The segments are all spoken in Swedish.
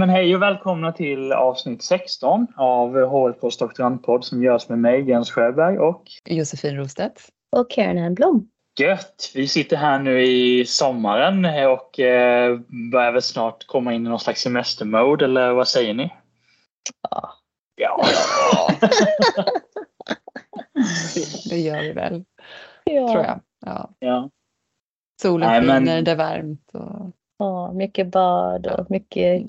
men hej och välkomna till avsnitt 16 av HLKs doktorandpodd som görs med mig, Jens Sjöberg och Josefin Rostedt. Och Karen Enblom. Gött! Vi sitter här nu i sommaren och eh, börjar väl snart komma in i någon slags semestermode, eller vad säger ni? Ja. Ja. det gör vi väl, Ja. tror jag. Ja. ja. Solen Nej, men- skiner, det är varmt. Och... ja, mycket bad och mycket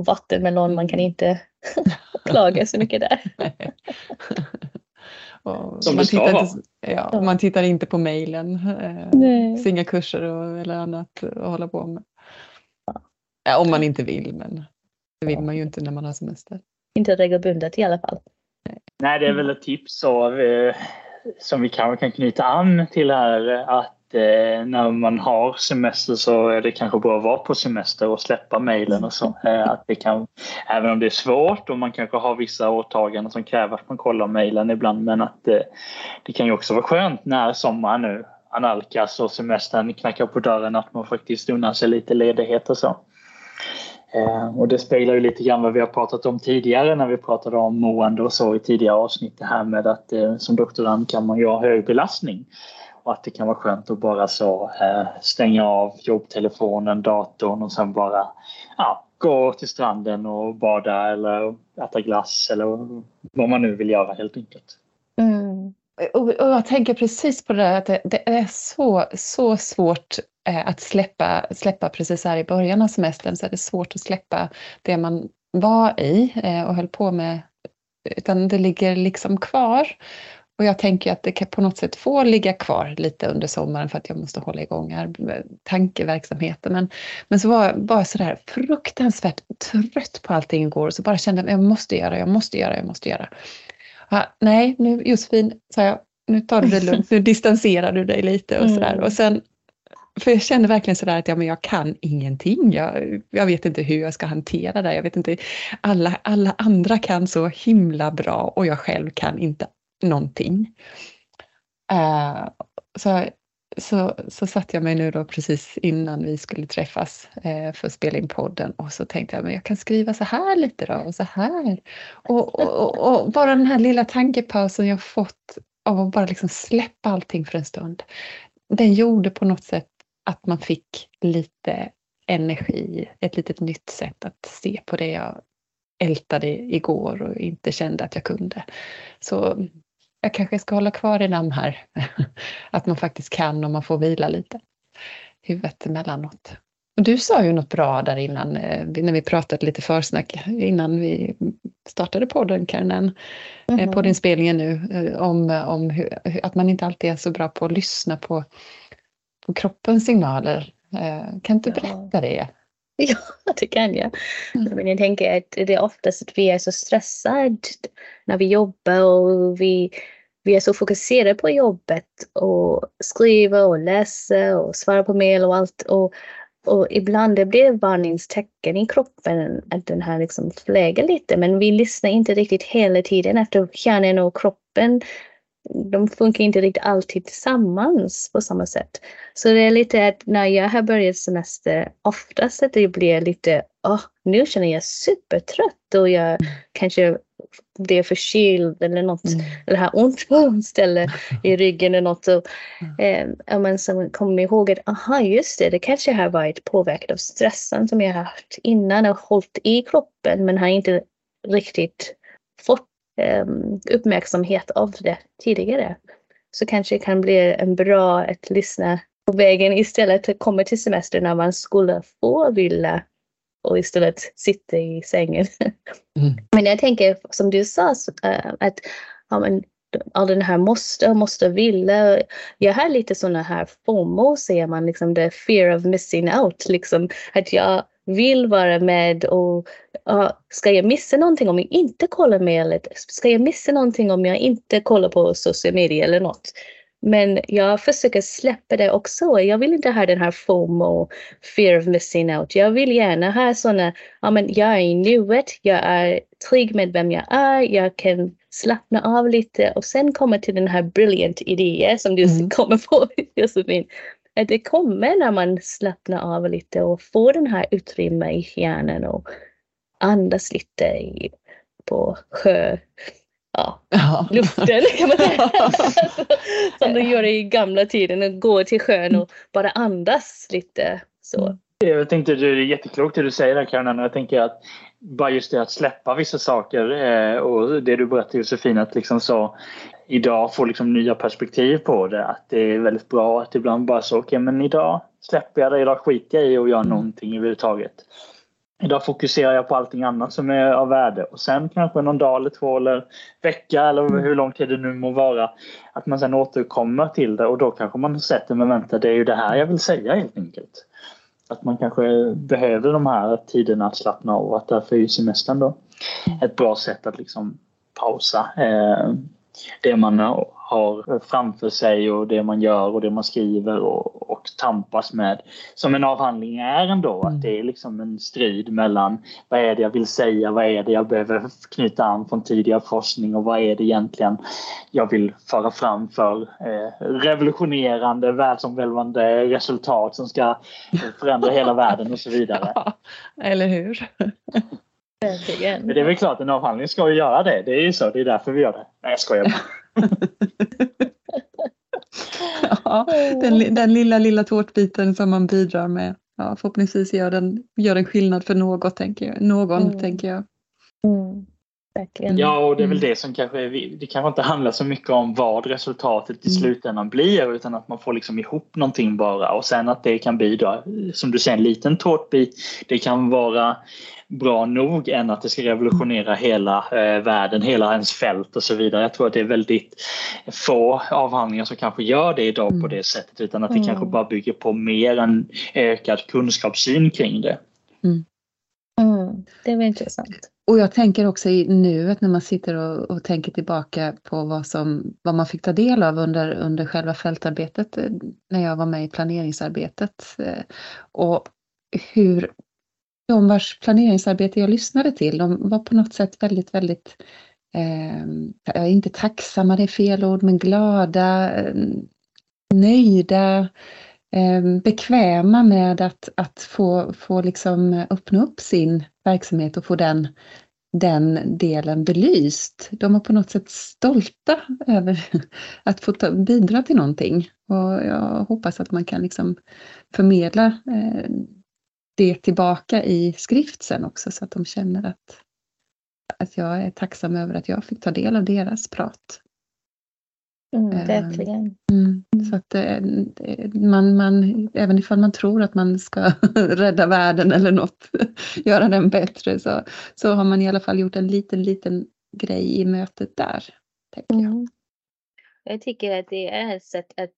vattenmelon. Man kan inte klaga så mycket där. och Som man, tittar inte, ja, man tittar inte på mejlen. Eh, inga kurser och, eller annat att hålla på med. Ja, om man inte vill, men det vill man ju inte när man har semester. Inte regelbundet i alla fall. Nej, det är väl ett tips av, eh, som vi kanske kan knyta an till här att eh, när man har semester så är det kanske bra att vara på semester och släppa mejlen och så. Eh, att det kan, även om det är svårt och man kanske har vissa åtaganden som kräver att man kollar mejlen ibland men att eh, det kan ju också vara skönt när sommaren nu analkas och semestern knackar på dörren att man faktiskt unnar sig lite ledighet och så. Eh, och det speglar ju lite grann vad vi har pratat om tidigare när vi pratade om mående och så i tidigare avsnitt. Det här med att eh, som doktorand kan man ju ha hög belastning. Och att det kan vara skönt att bara så eh, stänga av jobbtelefonen, datorn och sen bara ja, gå till stranden och bada eller äta glass eller vad man nu vill göra helt enkelt. Mm. Och, och jag tänker precis på det där att det, det är så, så svårt eh, att släppa, släppa precis här i början av semestern så är det svårt att släppa det man var i eh, och höll på med utan det ligger liksom kvar. Och jag tänker att det kan på något sätt få ligga kvar lite under sommaren för att jag måste hålla igång här, tankeverksamheten. Men, men så var jag bara sådär fruktansvärt trött på allting igår och så bara kände jag jag måste göra, jag måste göra, jag måste göra. Ja, nej, nu Josefin, sa jag, nu tar du det lugnt, nu distanserar du dig lite och sådär. Mm. Och sen, för jag kände verkligen sådär att ja, men jag kan ingenting. Jag, jag vet inte hur jag ska hantera det. Jag vet inte, alla, alla andra kan så himla bra och jag själv kan inte någonting. Eh, så, så, så satte jag mig nu då precis innan vi skulle träffas eh, för att spela in podden och så tänkte jag men jag kan skriva så här lite då och så här. Och, och, och, och bara den här lilla tankepausen jag fått av att bara liksom släppa allting för en stund. Den gjorde på något sätt att man fick lite energi, ett litet nytt sätt att se på det jag ältade igår och inte kände att jag kunde. Så jag kanske ska hålla kvar i namn här. Att man faktiskt kan och man får vila lite. Huvudet emellanåt. Och Du sa ju något bra där innan, eh, när vi pratade lite försnack innan vi startade podden, Karin, eh, Mhm. på din spelningen nu, eh, om, om hur, att man inte alltid är så bra på att lyssna på, på kroppens signaler. Kan inte du Ja. berätta det? Ja, det kan jag. Mm. Men jag tänker att det är oftast att vi är så stressade när vi jobbar och vi, vi är så fokuserade på jobbet och skriva och läsa och svara på mejl och allt. Och, och ibland det blir varningstecken i kroppen att den här liksom fläger lite men vi lyssnar inte riktigt hela tiden efter hjärnan och kroppen de funkar inte riktigt alltid tillsammans på samma sätt. Så det är lite att när jag har börjat semester, oftast att det blir lite, åh, nu känner jag supertrött och jag kanske blir förkyld eller något, Mm. eller har ont på något ställe i ryggen eller något. Och, eh, ja, men så kommer ihåg att, aha, just det, det kanske har varit påverkat av stressen som jag har haft innan och hållit i kroppen men har inte riktigt fått eh, uppmärksamhet av det tidigare. Så kanske det kan bli en bra att lyssna på vägen istället att komma till semester när man skulle få vila och istället sitta i sängen. Mm. Men jag tänker som du sa så, äh, att ja, men, all den här måste, måste vilja. Jag har lite sådana här FOMO säger man, liksom the fear of missing out. Liksom, att jag vill vara med och ja, ska jag missa någonting om jag inte kollar mejlet? Ska jag missa någonting om jag inte kollar på social media eller något? Men jag försöker släppa det också. Jag vill inte ha den här FOMO, fear of missing out. Jag vill gärna ha sådana, ja men jag är i nuet, jag är trygg med vem jag är, jag kan slappna av lite och sen komma till den här brilliant idén som du Mm. kommer på Josefin. Att det kommer när man slappnar av lite och får den här utrymme i hjärnan och andas lite i, på sjö, ja, Ja. luften kan man säga. Som de gjorde i gamla tiden, att gå till sjön och bara andas lite. Så. Jag tänkte det är jätteklokt det du säger där Karin. Jag tänker att bara just det att släppa vissa saker eh, och det du berättade Josefin att liksom så idag få liksom nya perspektiv på det. Att det är väldigt bra att ibland bara så okej okay, men idag släpper jag det, idag skiter jag i att göra någonting överhuvudtaget. Idag fokuserar jag på allting annat som är av värde och sen kanske någon dag eller två eller vecka eller hur lång tid det nu må vara att man sen återkommer till det och då kanske man sätter men vänta det är ju det här jag vill säga helt enkelt. Att man kanske behöver de här tiderna att slappna av och att därför är ju semestern då ett bra sätt att liksom pausa eh, det man har framför sig och det man gör och det man skriver och, och tampas med. Som en avhandling är ändå, mm. att det är liksom en strid mellan vad är det jag vill säga, vad är det jag behöver knyta an från tidigare forskning och vad är det egentligen jag vill föra fram för eh, revolutionerande, världsomvälvande resultat som ska förändra hela världen och så vidare. Ja, eller hur? Men det är väl klart, en avhandling ska ju göra det. Det är ju så, det är därför vi gör det. Nej, jag skojar bara. ja, den, den lilla, lilla tårtbiten som man bidrar med. Ja, förhoppningsvis gör den, gör den skillnad för något, tänker jag. någon, mm. tänker jag. Mm. Verkligen. Ja, och det är väl det som kanske, det kanske inte handlar så mycket om vad resultatet i mm. slutändan blir utan att man får liksom ihop någonting bara och sen att det kan bli då, som du säger en liten tårtbit. Det kan vara bra nog än att det ska revolutionera hela eh, världen, hela ens fält och så vidare. Jag tror att det är väldigt få avhandlingar som kanske gör det idag mm. på det sättet utan att det mm. kanske bara bygger på mer en ökad kunskapssyn kring det. Mm. Mm, det var intressant. Och jag tänker också i nuet när man sitter och, och, tänker tillbaka på vad, som, vad man fick ta del av under, under själva fältarbetet eh, när jag var med i planeringsarbetet. Eh, och hur de vars planeringsarbete jag lyssnade till, de var på något sätt väldigt, väldigt, eh, inte tacksamma, det är fel ord, men glada, eh, nöjda, eh, Ehm, bekväma med att, att få, få liksom eh, öppna upp sin verksamhet och få den, den delen belyst. De var på något sätt stolta över att få ta, bidra till någonting. Och jag hoppas att man kan liksom förmedla eh, det tillbaka i skrift sen också så att de känner att, att jag är tacksam över att jag fick ta del av deras prat. Mm, ehm, verkligen. Mm, så att eh, man, man, även ifall man tror att man ska rädda världen eller något, göra den bättre, så, så har man i alla fall gjort en liten, liten grej i mötet där. Tänker jag. Mm. jag tycker att det är ett sätt att,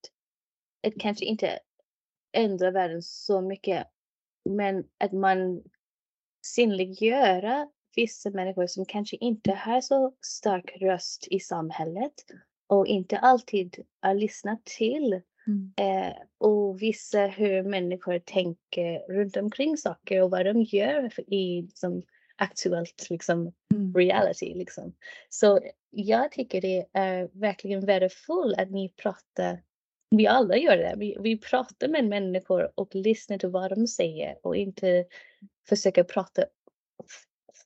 att kanske inte ändra världen så mycket men att man synliggöra vissa människor som kanske inte har så stark röst i samhället och inte alltid har lyssnat till mm. eh, och visa hur människor tänker runt omkring saker och vad de gör i som aktuellt liksom, mm. reality. Liksom. Så jag tycker det är verkligen värdefullt att ni pratar vi alla gör det. Vi, vi pratar med människor och lyssnar till vad de säger och inte försöker prata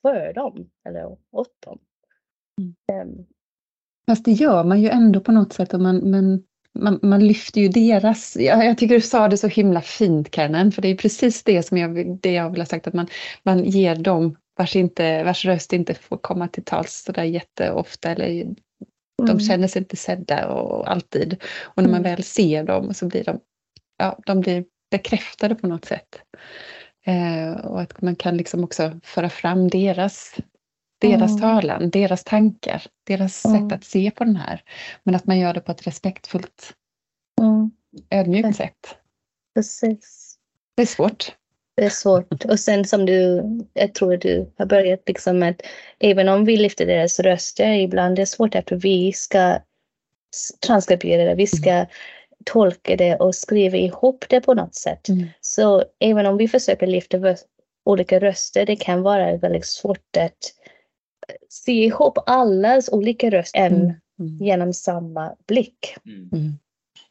för dem eller åt dem. Mm. Um. Fast det gör man ju ändå på något sätt. Och man, men man, man lyfter ju deras... Jag, jag tycker du sa det så himla fint, Karin, för det är precis det som jag, det jag vill ha sagt, att man, man ger dem vars, inte, vars röst inte får komma till tals sådär jätteofta eller de mm. känner sig inte sedda och alltid. Och när man mm. väl ser dem så blir de, ja, de blir bekräftade på något sätt. Eh, och att man kan liksom också föra fram deras, deras mm. talan, deras tankar, deras mm. sätt att se på den här. Men att man gör det på ett respektfullt, mm. ödmjukt sätt. Precis. Det är svårt. Det är svårt. Och sen som du, jag tror du har börjat liksom att även om vi lyfter deras röster ibland det är svårt att vi ska transkribera det, vi ska tolka det och skriva ihop det på något sätt. Mm. Så även om vi försöker lyfta olika röster, det kan vara väldigt svårt att se ihop allas olika röster mm. mm. genom samma blick. Mm.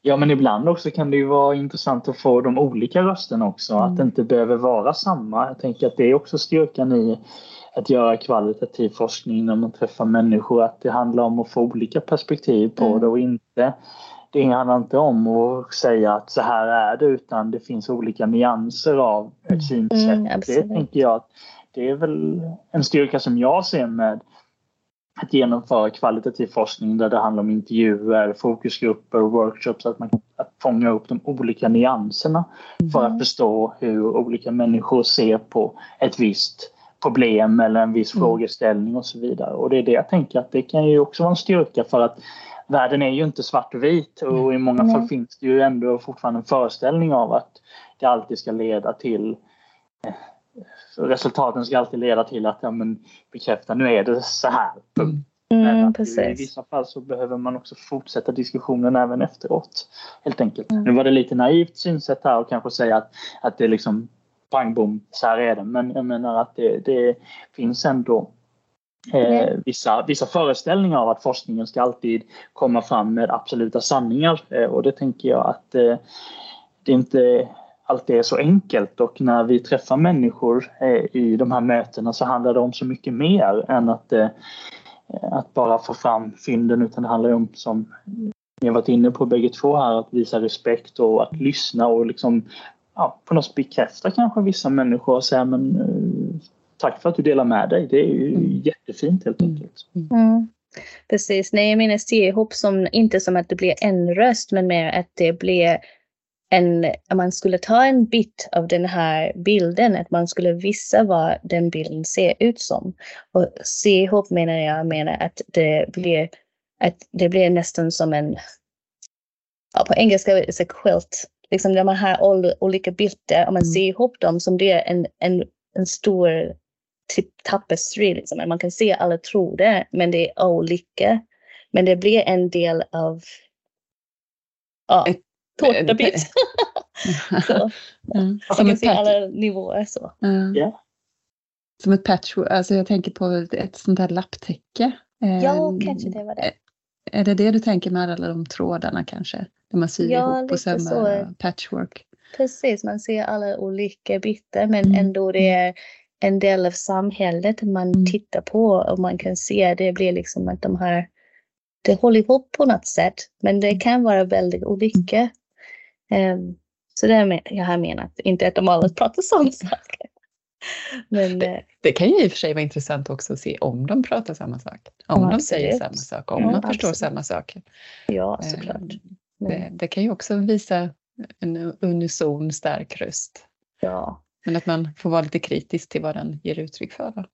Ja, men ibland också kan det ju vara intressant att få de olika rösterna också. Mm. Att det inte behöver vara samma. Jag tänker att det är också styrkan i att göra kvalitativ forskning när man träffar människor. Att det handlar om att få olika perspektiv på mm. det och inte det handlar inte om att säga att så här är det utan det finns olika nyanser av ett mm. synsätt. Mm, det tänker jag att det är väl en styrka som jag ser med att genomföra kvalitativ forskning där det handlar om intervjuer, fokusgrupper och workshops. Att man kan fånga upp de olika nyanserna mm. för att förstå hur olika människor ser på ett visst problem eller en viss mm. frågeställning och så vidare. Och det är det jag tänker att det kan ju också vara en styrka för att världen är ju inte svart och vit och i många mm. fall finns det ju ändå fortfarande en föreställning av att det alltid ska leda till eh, resultaten ska alltid leda till att ja, men, bekräfta nu är det så här. Mm. Mm, I vissa fall så behöver man också fortsätta diskussionen även efteråt. Helt enkelt. Mm. Nu var det lite naivt synsätt här och kanske säga att, att det är liksom pang bom, så här är det. Men jag menar att det, det finns ändå eh, vissa, vissa föreställningar av att forskningen ska alltid komma fram med absoluta sanningar. Eh, och det tänker jag att eh, det inte alltid är så enkelt och när vi träffar människor eh, i de här mötena så handlar det om så mycket mer än att, eh, att bara få fram fynden utan det handlar om som ni har varit inne på bägge två här att visa respekt och att lyssna och liksom ja, på något sätt bekräfta kanske vissa människor och säga men eh, tack för att du delar med dig. Det är ju mm. jättefint helt enkelt. Mm. Precis, nej jag menar se ihop som, inte som att det blir en röst men mer att det blir en, att man skulle ta en bit av den här bilden, att man skulle visa vad den bilden ser ut som. Och se ihop menar jag menar att det blir, att det blir nästan som en, ja, på engelska är det quilt, liksom där man har olika bilder och man mm. ser ihop dem som det är en, en, en stor typ tapestry, liksom. man kan se alla trådar men det är olika. Men det blir en del av ja, tårtabit. så, mm. Man kan se alla nivåer så. Mm. Yeah. Som ett patchwork, alltså jag tänker på ett sånt där lapptäcke. Ja, eh, kanske det var det. Är det det du tänker med alla de trådarna kanske? Där man syr ja, ihop och sömmar patchwork? Precis, man ser alla olika bitar men mm. ändå det är en del av samhället man mm. tittar på och man kan se det blir liksom att de här det håller ihop på något sätt men det mm. kan vara väldigt olika. Um, så det är jag har menat, inte att de alla pratar samma sak. Men, det, eh, det, kan ju i och för sig vara intressant också att se om de pratar samma sak. Om ja, de säger samma sak, om ja, de förstår absolut. samma saker. Ja, såklart. Det, det, kan ju också visa en unison stark röst. Ja. Men att man får vara lite kritisk till vad den ger uttryck för. Då.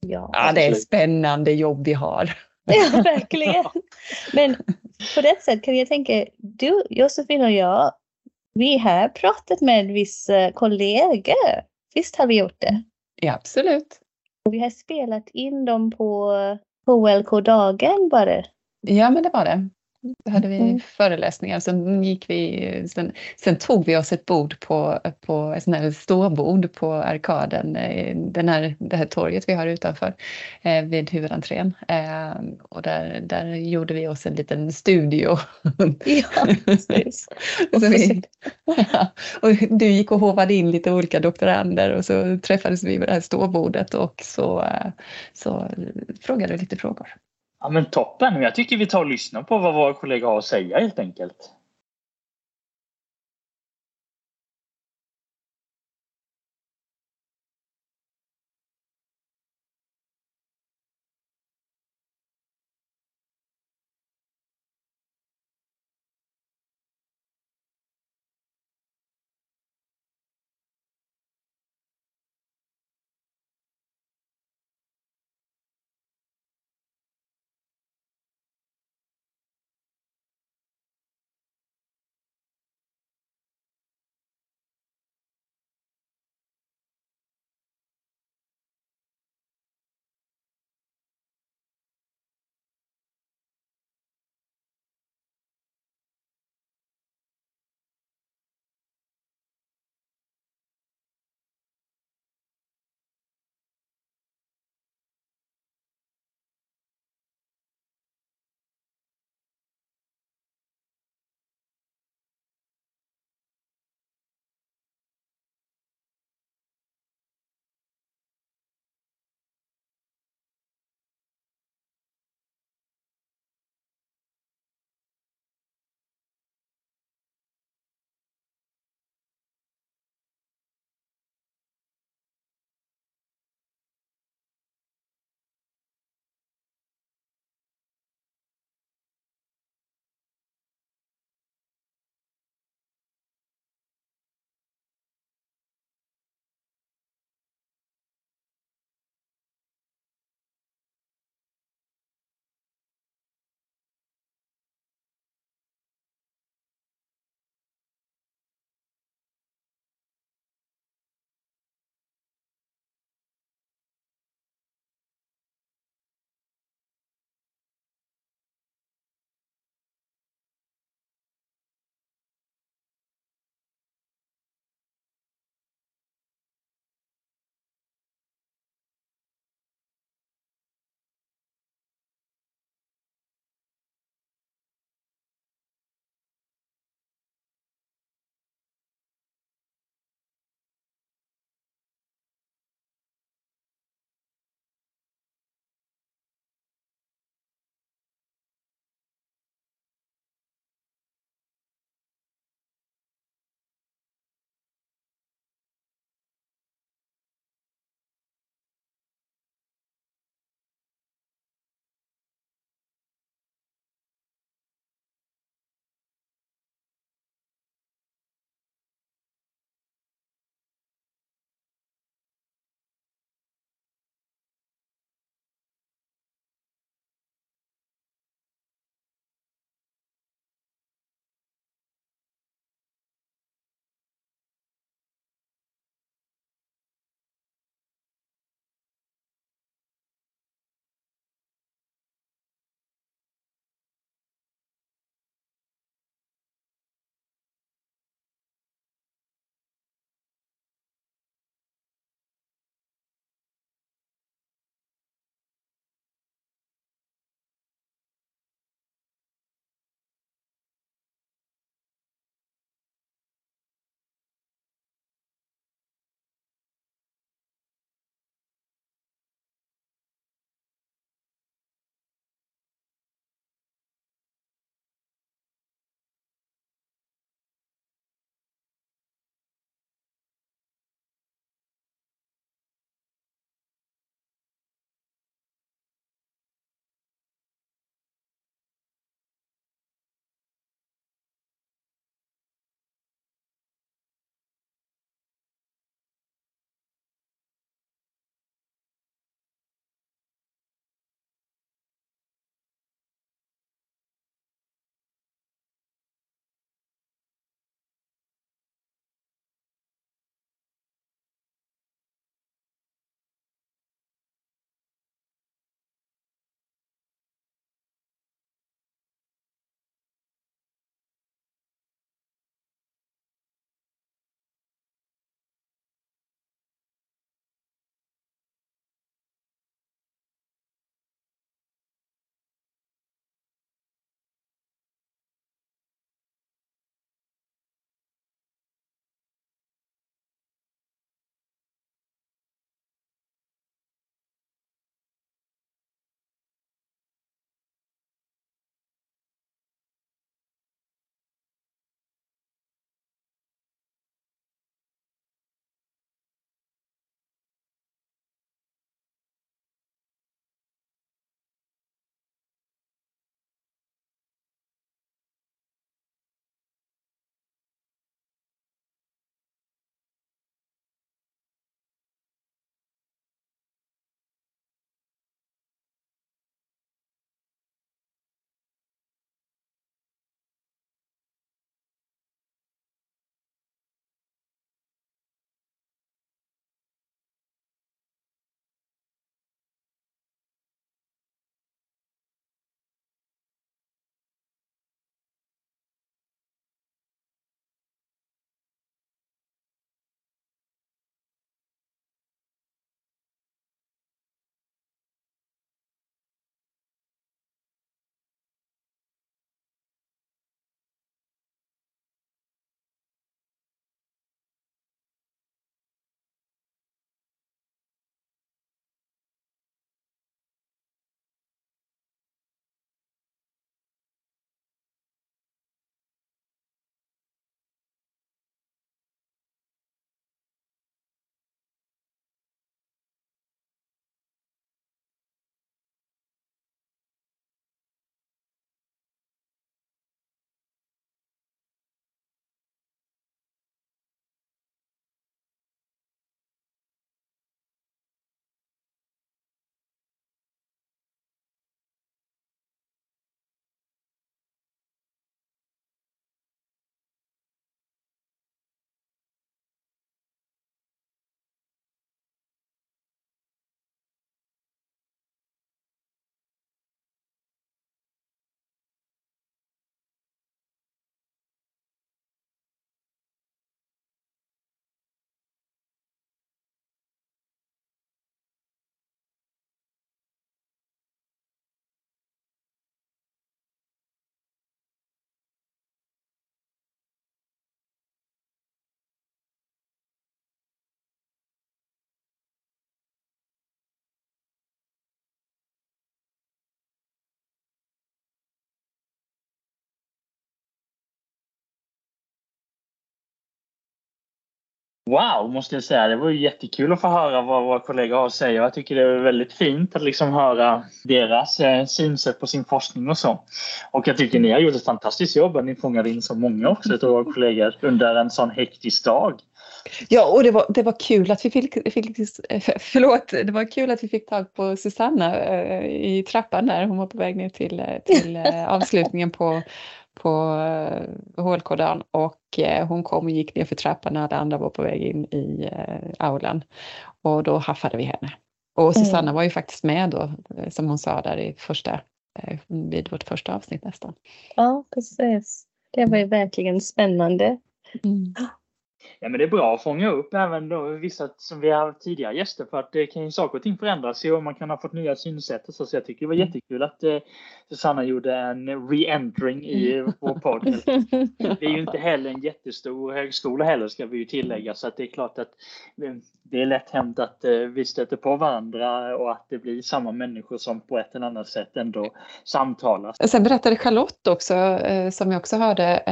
Ja, ja, det är spännande jobb vi har. Ja, verkligen. Men på det sättet kan jag tänka, du Josefin och jag, vi har pratat med vissa kollegor. Visst har vi gjort det? Ja, absolut. Vi har spelat in dem på HLK-dagen bara. Ja, men det var det. Hade vi mm. föreläsningar. Sen, gick vi, sen, sen, tog vi oss ett bord på, på ett sånt här ståbord på arkaden, eh, den här, det här torget vi har utanför eh, vid huvudentrén. Eh, och där, där gjorde vi oss en liten studio. Ja, precis. vi, ja, och du gick och hovade in lite olika doktorander och så träffades vi vid det här ståbordet och så, eh, så frågade vi lite frågor. Ja men toppen. Jag tycker vi tar och lyssnar på vad våra kollegor har att säga helt enkelt. Wow, måste jag säga. Det var ju jättekul att få höra vad våra kollegor har att säga. Jag tycker det är väldigt fint att liksom höra deras eh, synsätt på sin forskning och så. Och jag tycker ni har gjort ett fantastiskt jobb ni fångade in så många också av våra kollegor under en sån hektisk dag. Ja, och det var, det var kul att vi fick, fick, förlåt, det var kul att vi fick tag på Susanna eh, i trappan där. Hon var på väg ner till, eh, till eh, avslutningen på, på HLK-dagen och eh, hon kom och gick ner för trappan när alla andra var på väg in i eh, aulan. Och då haffade vi henne. Och Susanna mm. var ju faktiskt med då, eh, som hon sa där i första, vid vårt första avsnitt nästan. Ja, precis. Det var ju verkligen spännande. Mm. Ja, men det är bra att fånga upp även då vissa som vi har tidigare gäster för att det kan ju saker och ting förändras och man kan ha fått nya synsätt. Så, jag tycker det var mm. jättekul att eh, Susanna gjorde en re-entering i vår podd. Det är ju inte heller en jättestor högskola heller ska vi ju tillägga så att det är klart att eh, det är lätt hänt att eh, vi stöter på varandra och att det blir samma människor som på ett eller annat sätt ändå samtalar. Sen berättade Charlotte också, eh, som jag också hörde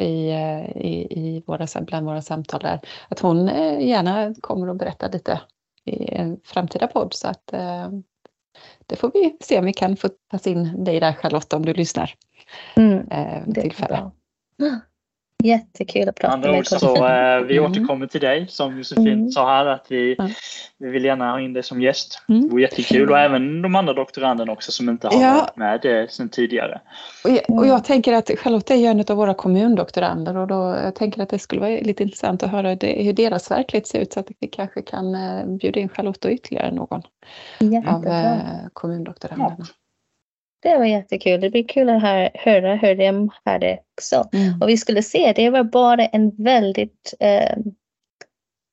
i, i, i våra, bland våra samtal där, att hon gärna kommer att berätta lite i en framtida podd så att det får vi se om vi kan få ta in dig där Charlotte om du lyssnar. Mm, tillfälle. Jättekul att prata med dig. Så, eh, vi mm. återkommer till dig som Josefin mm. sa här att vi, mm. vi vill gärna ha in dig som gäst. Mm. Det vore jättekul och även de andra doktoranderna också som inte har ja. varit med eh, sedan tidigare. Och jag, och jag, tänker att Charlotte är ju en av våra kommundoktorander och då jag tänker att det skulle vara lite intressant att höra det, hur deras verklighet ser ut så att vi kanske kan eh, bjuda in Charlotte och ytterligare någon Jättebra. av eh, kommundoktoranderna. Ja. Det var jättekul. Det blir kul att höra hur de har det också. Mm. Och vi skulle se, det var bara en väldigt eh,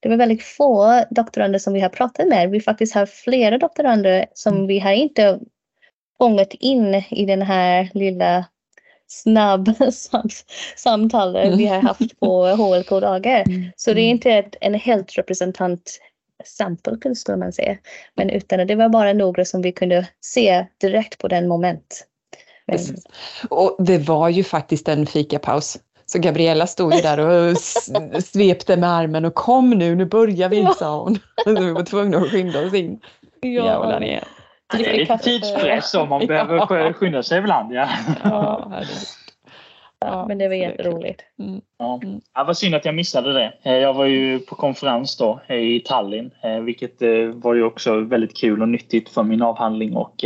det var väldigt få doktorander som vi har pratat med. Vi faktiskt har flera doktorander som mm. vi har inte fångat in i den här lilla snabb samtalet mm. vi har haft på HLK-dagar. Mm. Så det är mm. inte en helt representant sample skulle man säga. Men utan det var bara några som vi kunde se direkt på den moment. Men... Och det var ju faktiskt en fikapaus. Så Gabriella stod ju där och svepte med armen och kom nu, nu börjar vi, ja. sa hon. Så vi var tvungna att skynda oss in. Ja. Det är lite tidspress om man behöver skynda sig ibland. Ja. ja Ja, men det var jätteroligt. Mm. Ja. Ja, vad synd att jag missade det. Eh, jag var ju på konferens då eh, i Tallinn, eh, vilket var ju också väldigt kul och nyttigt för min avhandling och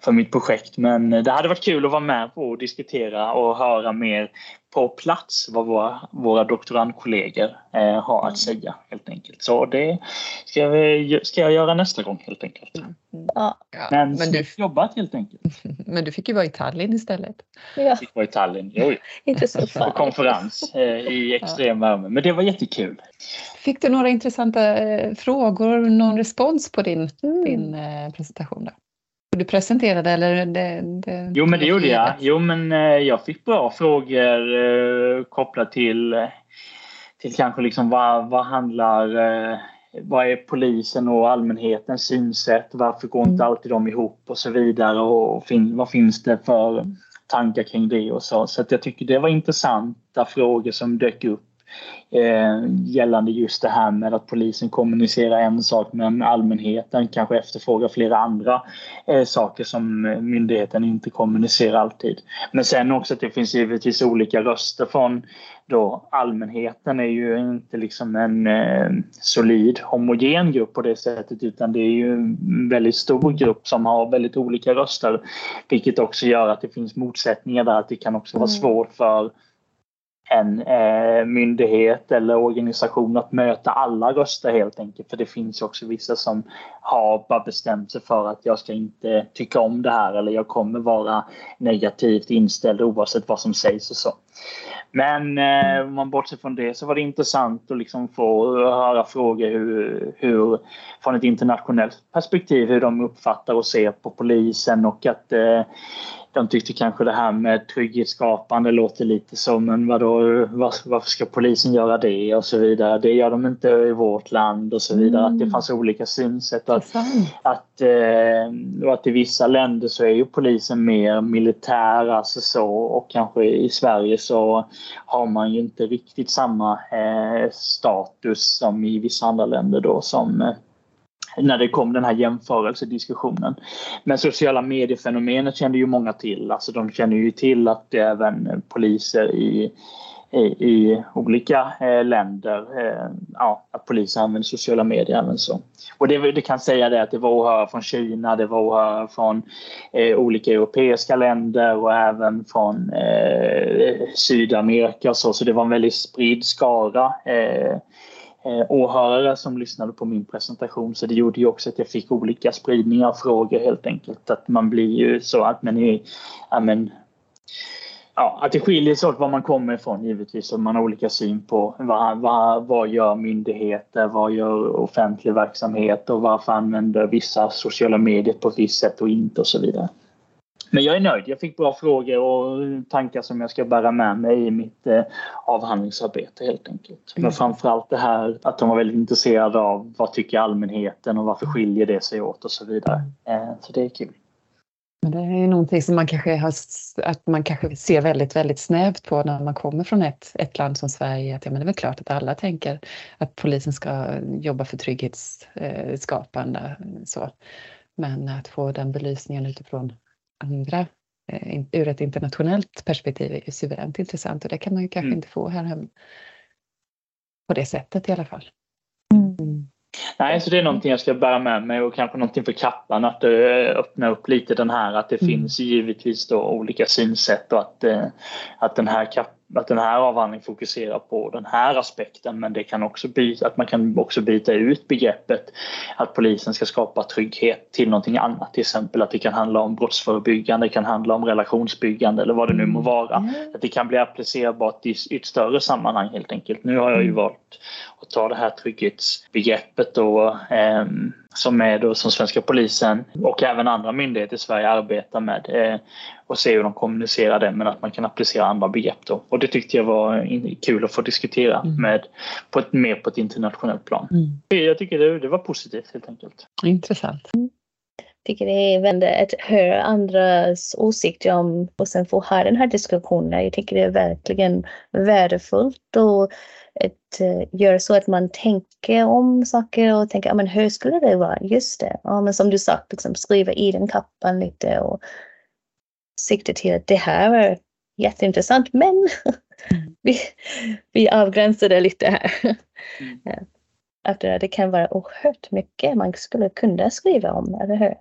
för mitt projekt. Men det hade varit kul att vara med och diskutera och höra mer på plats vad våra, våra doktorandkollegor eh, har att mm. säga helt enkelt. Så det ska, vi, ska jag göra nästa gång helt enkelt. Mm. Ja. Men, men du jobbat helt enkelt. Men du fick ju vara i Tallinn istället. Ja. Jag fick vara i Tallinn, jo. Inte så På konferens eh, i extrem värme. Men det var jättekul. Fick du några intressanta eh, frågor, någon respons på din, mm. din eh, presentation? Då? Du presenterade eller? Det, det, jo men det gjorde jag. Jo men eh, jag fick bra frågor eh, kopplat till, till kanske liksom vad, vad handlar eh, vad är polisen och allmänhetens synsätt? Varför går inte mm. alltid de ihop och så vidare? Och fin, vad finns det för tankar kring det och så? Så jag tycker det var intressanta frågor som dök upp eh, gällande just det här med att polisen kommunicerar en sak men allmänheten kanske efterfrågar flera andra eh, saker som myndigheten inte kommunicerar alltid. Men sen också att det finns givetvis olika röster från då allmänheten är ju inte liksom en eh, solid homogen grupp på det sättet utan det är ju en väldigt stor grupp som har väldigt olika röster vilket också gör att det finns motsättningar där att det kan också vara mm. svårt för en eh, myndighet eller organisation att möta alla röster helt enkelt. För det finns ju också vissa som har bara bestämt sig för att jag ska inte tycka om det här eller jag kommer vara negativt inställd oavsett vad som sägs och så. Men eh, om man bortser från det så var det intressant att liksom få höra frågor hur, hur, från ett internationellt perspektiv hur de uppfattar och ser på polisen och att eh, de tyckte kanske det här med trygghetsskapande låter lite som men vadå, var, varför ska polisen göra det och så vidare. Det gör de inte i vårt land och så vidare. Mm. Att det mm. fanns olika synsätt. Och att, att, eh, att i vissa länder så är ju polisen mer militär alltså så och kanske i Sverige så har man ju inte riktigt samma eh, status som i vissa andra länder då som eh, när det kom den här jämförelsediskussionen. Men sociala mediefenomenet kände ju många till. Alltså de känner ju till att även poliser i, i, i olika eh, länder, eh, ja, att poliser använder sociala medier även så. Och det, det kan säga det att det var åhörare från Kina, det var åhörare från eh, olika europeiska länder och även från eh, Sydamerika och så, så det var en väldigt spridd skara eh, Eh, åhörare som lyssnade på min presentation så det gjorde ju också att jag fick olika spridningar av frågor helt enkelt. Att man blir ju så att man är, ja, men, ja, att det skiljer sig åt var man kommer ifrån givetvis och man har olika syn på vad, vad, vad gör myndigheter, vad gör offentlig verksamhet och varför använder vissa sociala medier på ett visst sätt och inte och så vidare. Men jag är nöjd. Jag fick bra frågor och tankar som jag ska bära med mig i mitt eh, avhandlingsarbete helt enkelt. Men mm. framförallt det här att de var väldigt intresserade av vad tycker allmänheten och varför skiljer det sig åt och så vidare. Eh, så det är kul. Men det är någonting som man kanske, har, att man kanske ser väldigt, väldigt snävt på när man kommer från ett, ett land som Sverige. Att, ja, men det är väl klart att alla tänker att polisen ska jobba för trygghetsskapande. Så. Men att få den belysningen utifrån andra eh, ur ett internationellt perspektiv är ju suveränt intressant och det kan man ju kanske mm. inte få här hemma. På det sättet i alla fall. Mm. mm. Nej, så det är någonting jag ska bära med mig och kanske någonting för kappan att uh, öppna upp lite den här att det mm. finns givetvis då olika synsätt och att, uh, att den här kappan att den här avhandlingen fokuserar på den här aspekten men det kan också byta, att man kan också byta ut begreppet att polisen ska skapa trygghet till någonting annat. Till exempel att det kan handla om brottsförebyggande, det kan handla om relationsbyggande eller vad det nu må vara. Mm. Att det kan bli applicerbart i, ett större sammanhang helt enkelt. Nu har jag ju mm. valt att ta det här trygghetsbegreppet då, eh, som är då som svenska polisen och även andra myndigheter i Sverige arbetar med eh, och se hur de kommunicerar det men att man kan applicera andra begrepp då. Och det tyckte jag var kul att få diskutera mm. med på ett, mer på ett internationellt plan. Mm. Jag tycker det, det, var positivt helt enkelt. Intressant. Mm. Jag tycker det är väldigt att höra andras åsikter om och sen få ha den här diskussionen. Jag tycker det är verkligen värdefullt och att uh, göra så att man tänker om saker och tänker, ja men hur skulle det vara? Just det. Ja men som du sa, liksom skriva i den kappan lite och sikta till att det här är jätteintressant men mm. vi, vi avgränsar det lite här. Mm. Efter det kan vara oerhört mycket man skulle kunna skriva om, eller hur?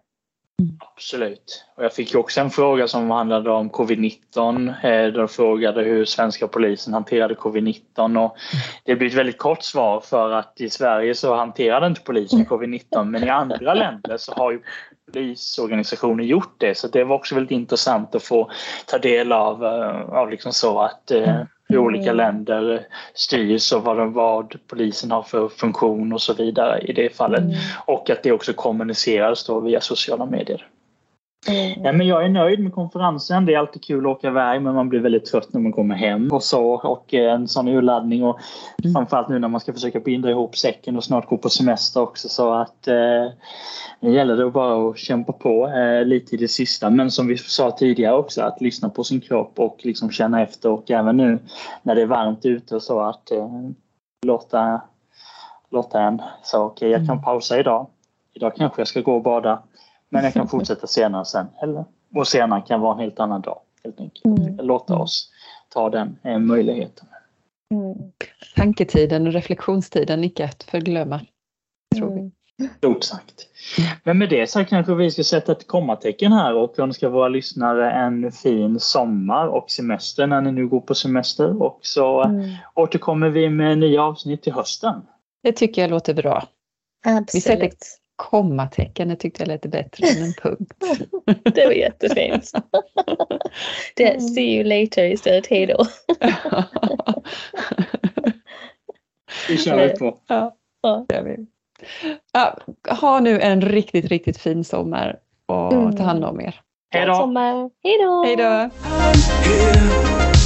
Mm. Absolut. Och jag fick också en fråga som handlade om covid-19. Eh, de frågade hur svenska polisen hanterade covid-19 och det blir ett väldigt kort svar för att i Sverige så hanterade inte polisen covid-19 men i andra länder så har ju polisorganisationer gjort det så det var också väldigt intressant att få ta del av, eh, av liksom så att eh, hur olika länder styrs och vad, vad polisen har för funktion och så vidare i det fallet. Mm. Och att det också kommuniceras då via sociala medier. Mm. Ja, men jag är nöjd med konferensen. Det är alltid kul att åka iväg men man blir väldigt trött när man kommer hem och så. Och eh, en sån urladdning och mm. framförallt nu när man ska försöka binda ihop säcken och snart gå på semester också så att eh, det gäller det bara att kämpa på eh, lite i det sista. Men som vi sa tidigare också att lyssna på sin kropp och liksom känna efter och även nu när det är varmt ute och så att eh, låta, låta en så okej okay, jag kan mm. pausa idag. Idag kanske jag ska gå och bada men jag kan fortsätta senare sen. Eller, och senare kan vara en helt annan dag. Helt enkelt. Mm. Låta oss ta den eh, möjligheten. Mm. Tanketiden och reflektionstiden, icke att förglömma. Tror vi. Stort sagt. Men med det sagt kanske vi ska sätta ett kommatecken här och önska våra lyssnare en fin sommar och semester när ni nu går på semester. Och så mm. återkommer vi med nya avsnitt till hösten. Det tycker jag låter bra. Absolut. Vi sätter kommatecken, det tyckte jag lät bättre än en punkt. det var jättefint. det är see you later istället, hej då. Vi kör på. Ja, det vi. Ja, ha nu en riktigt, riktigt fin sommar och mm. ta hand om er. Hej då! sommar. Hej då! Hej då! here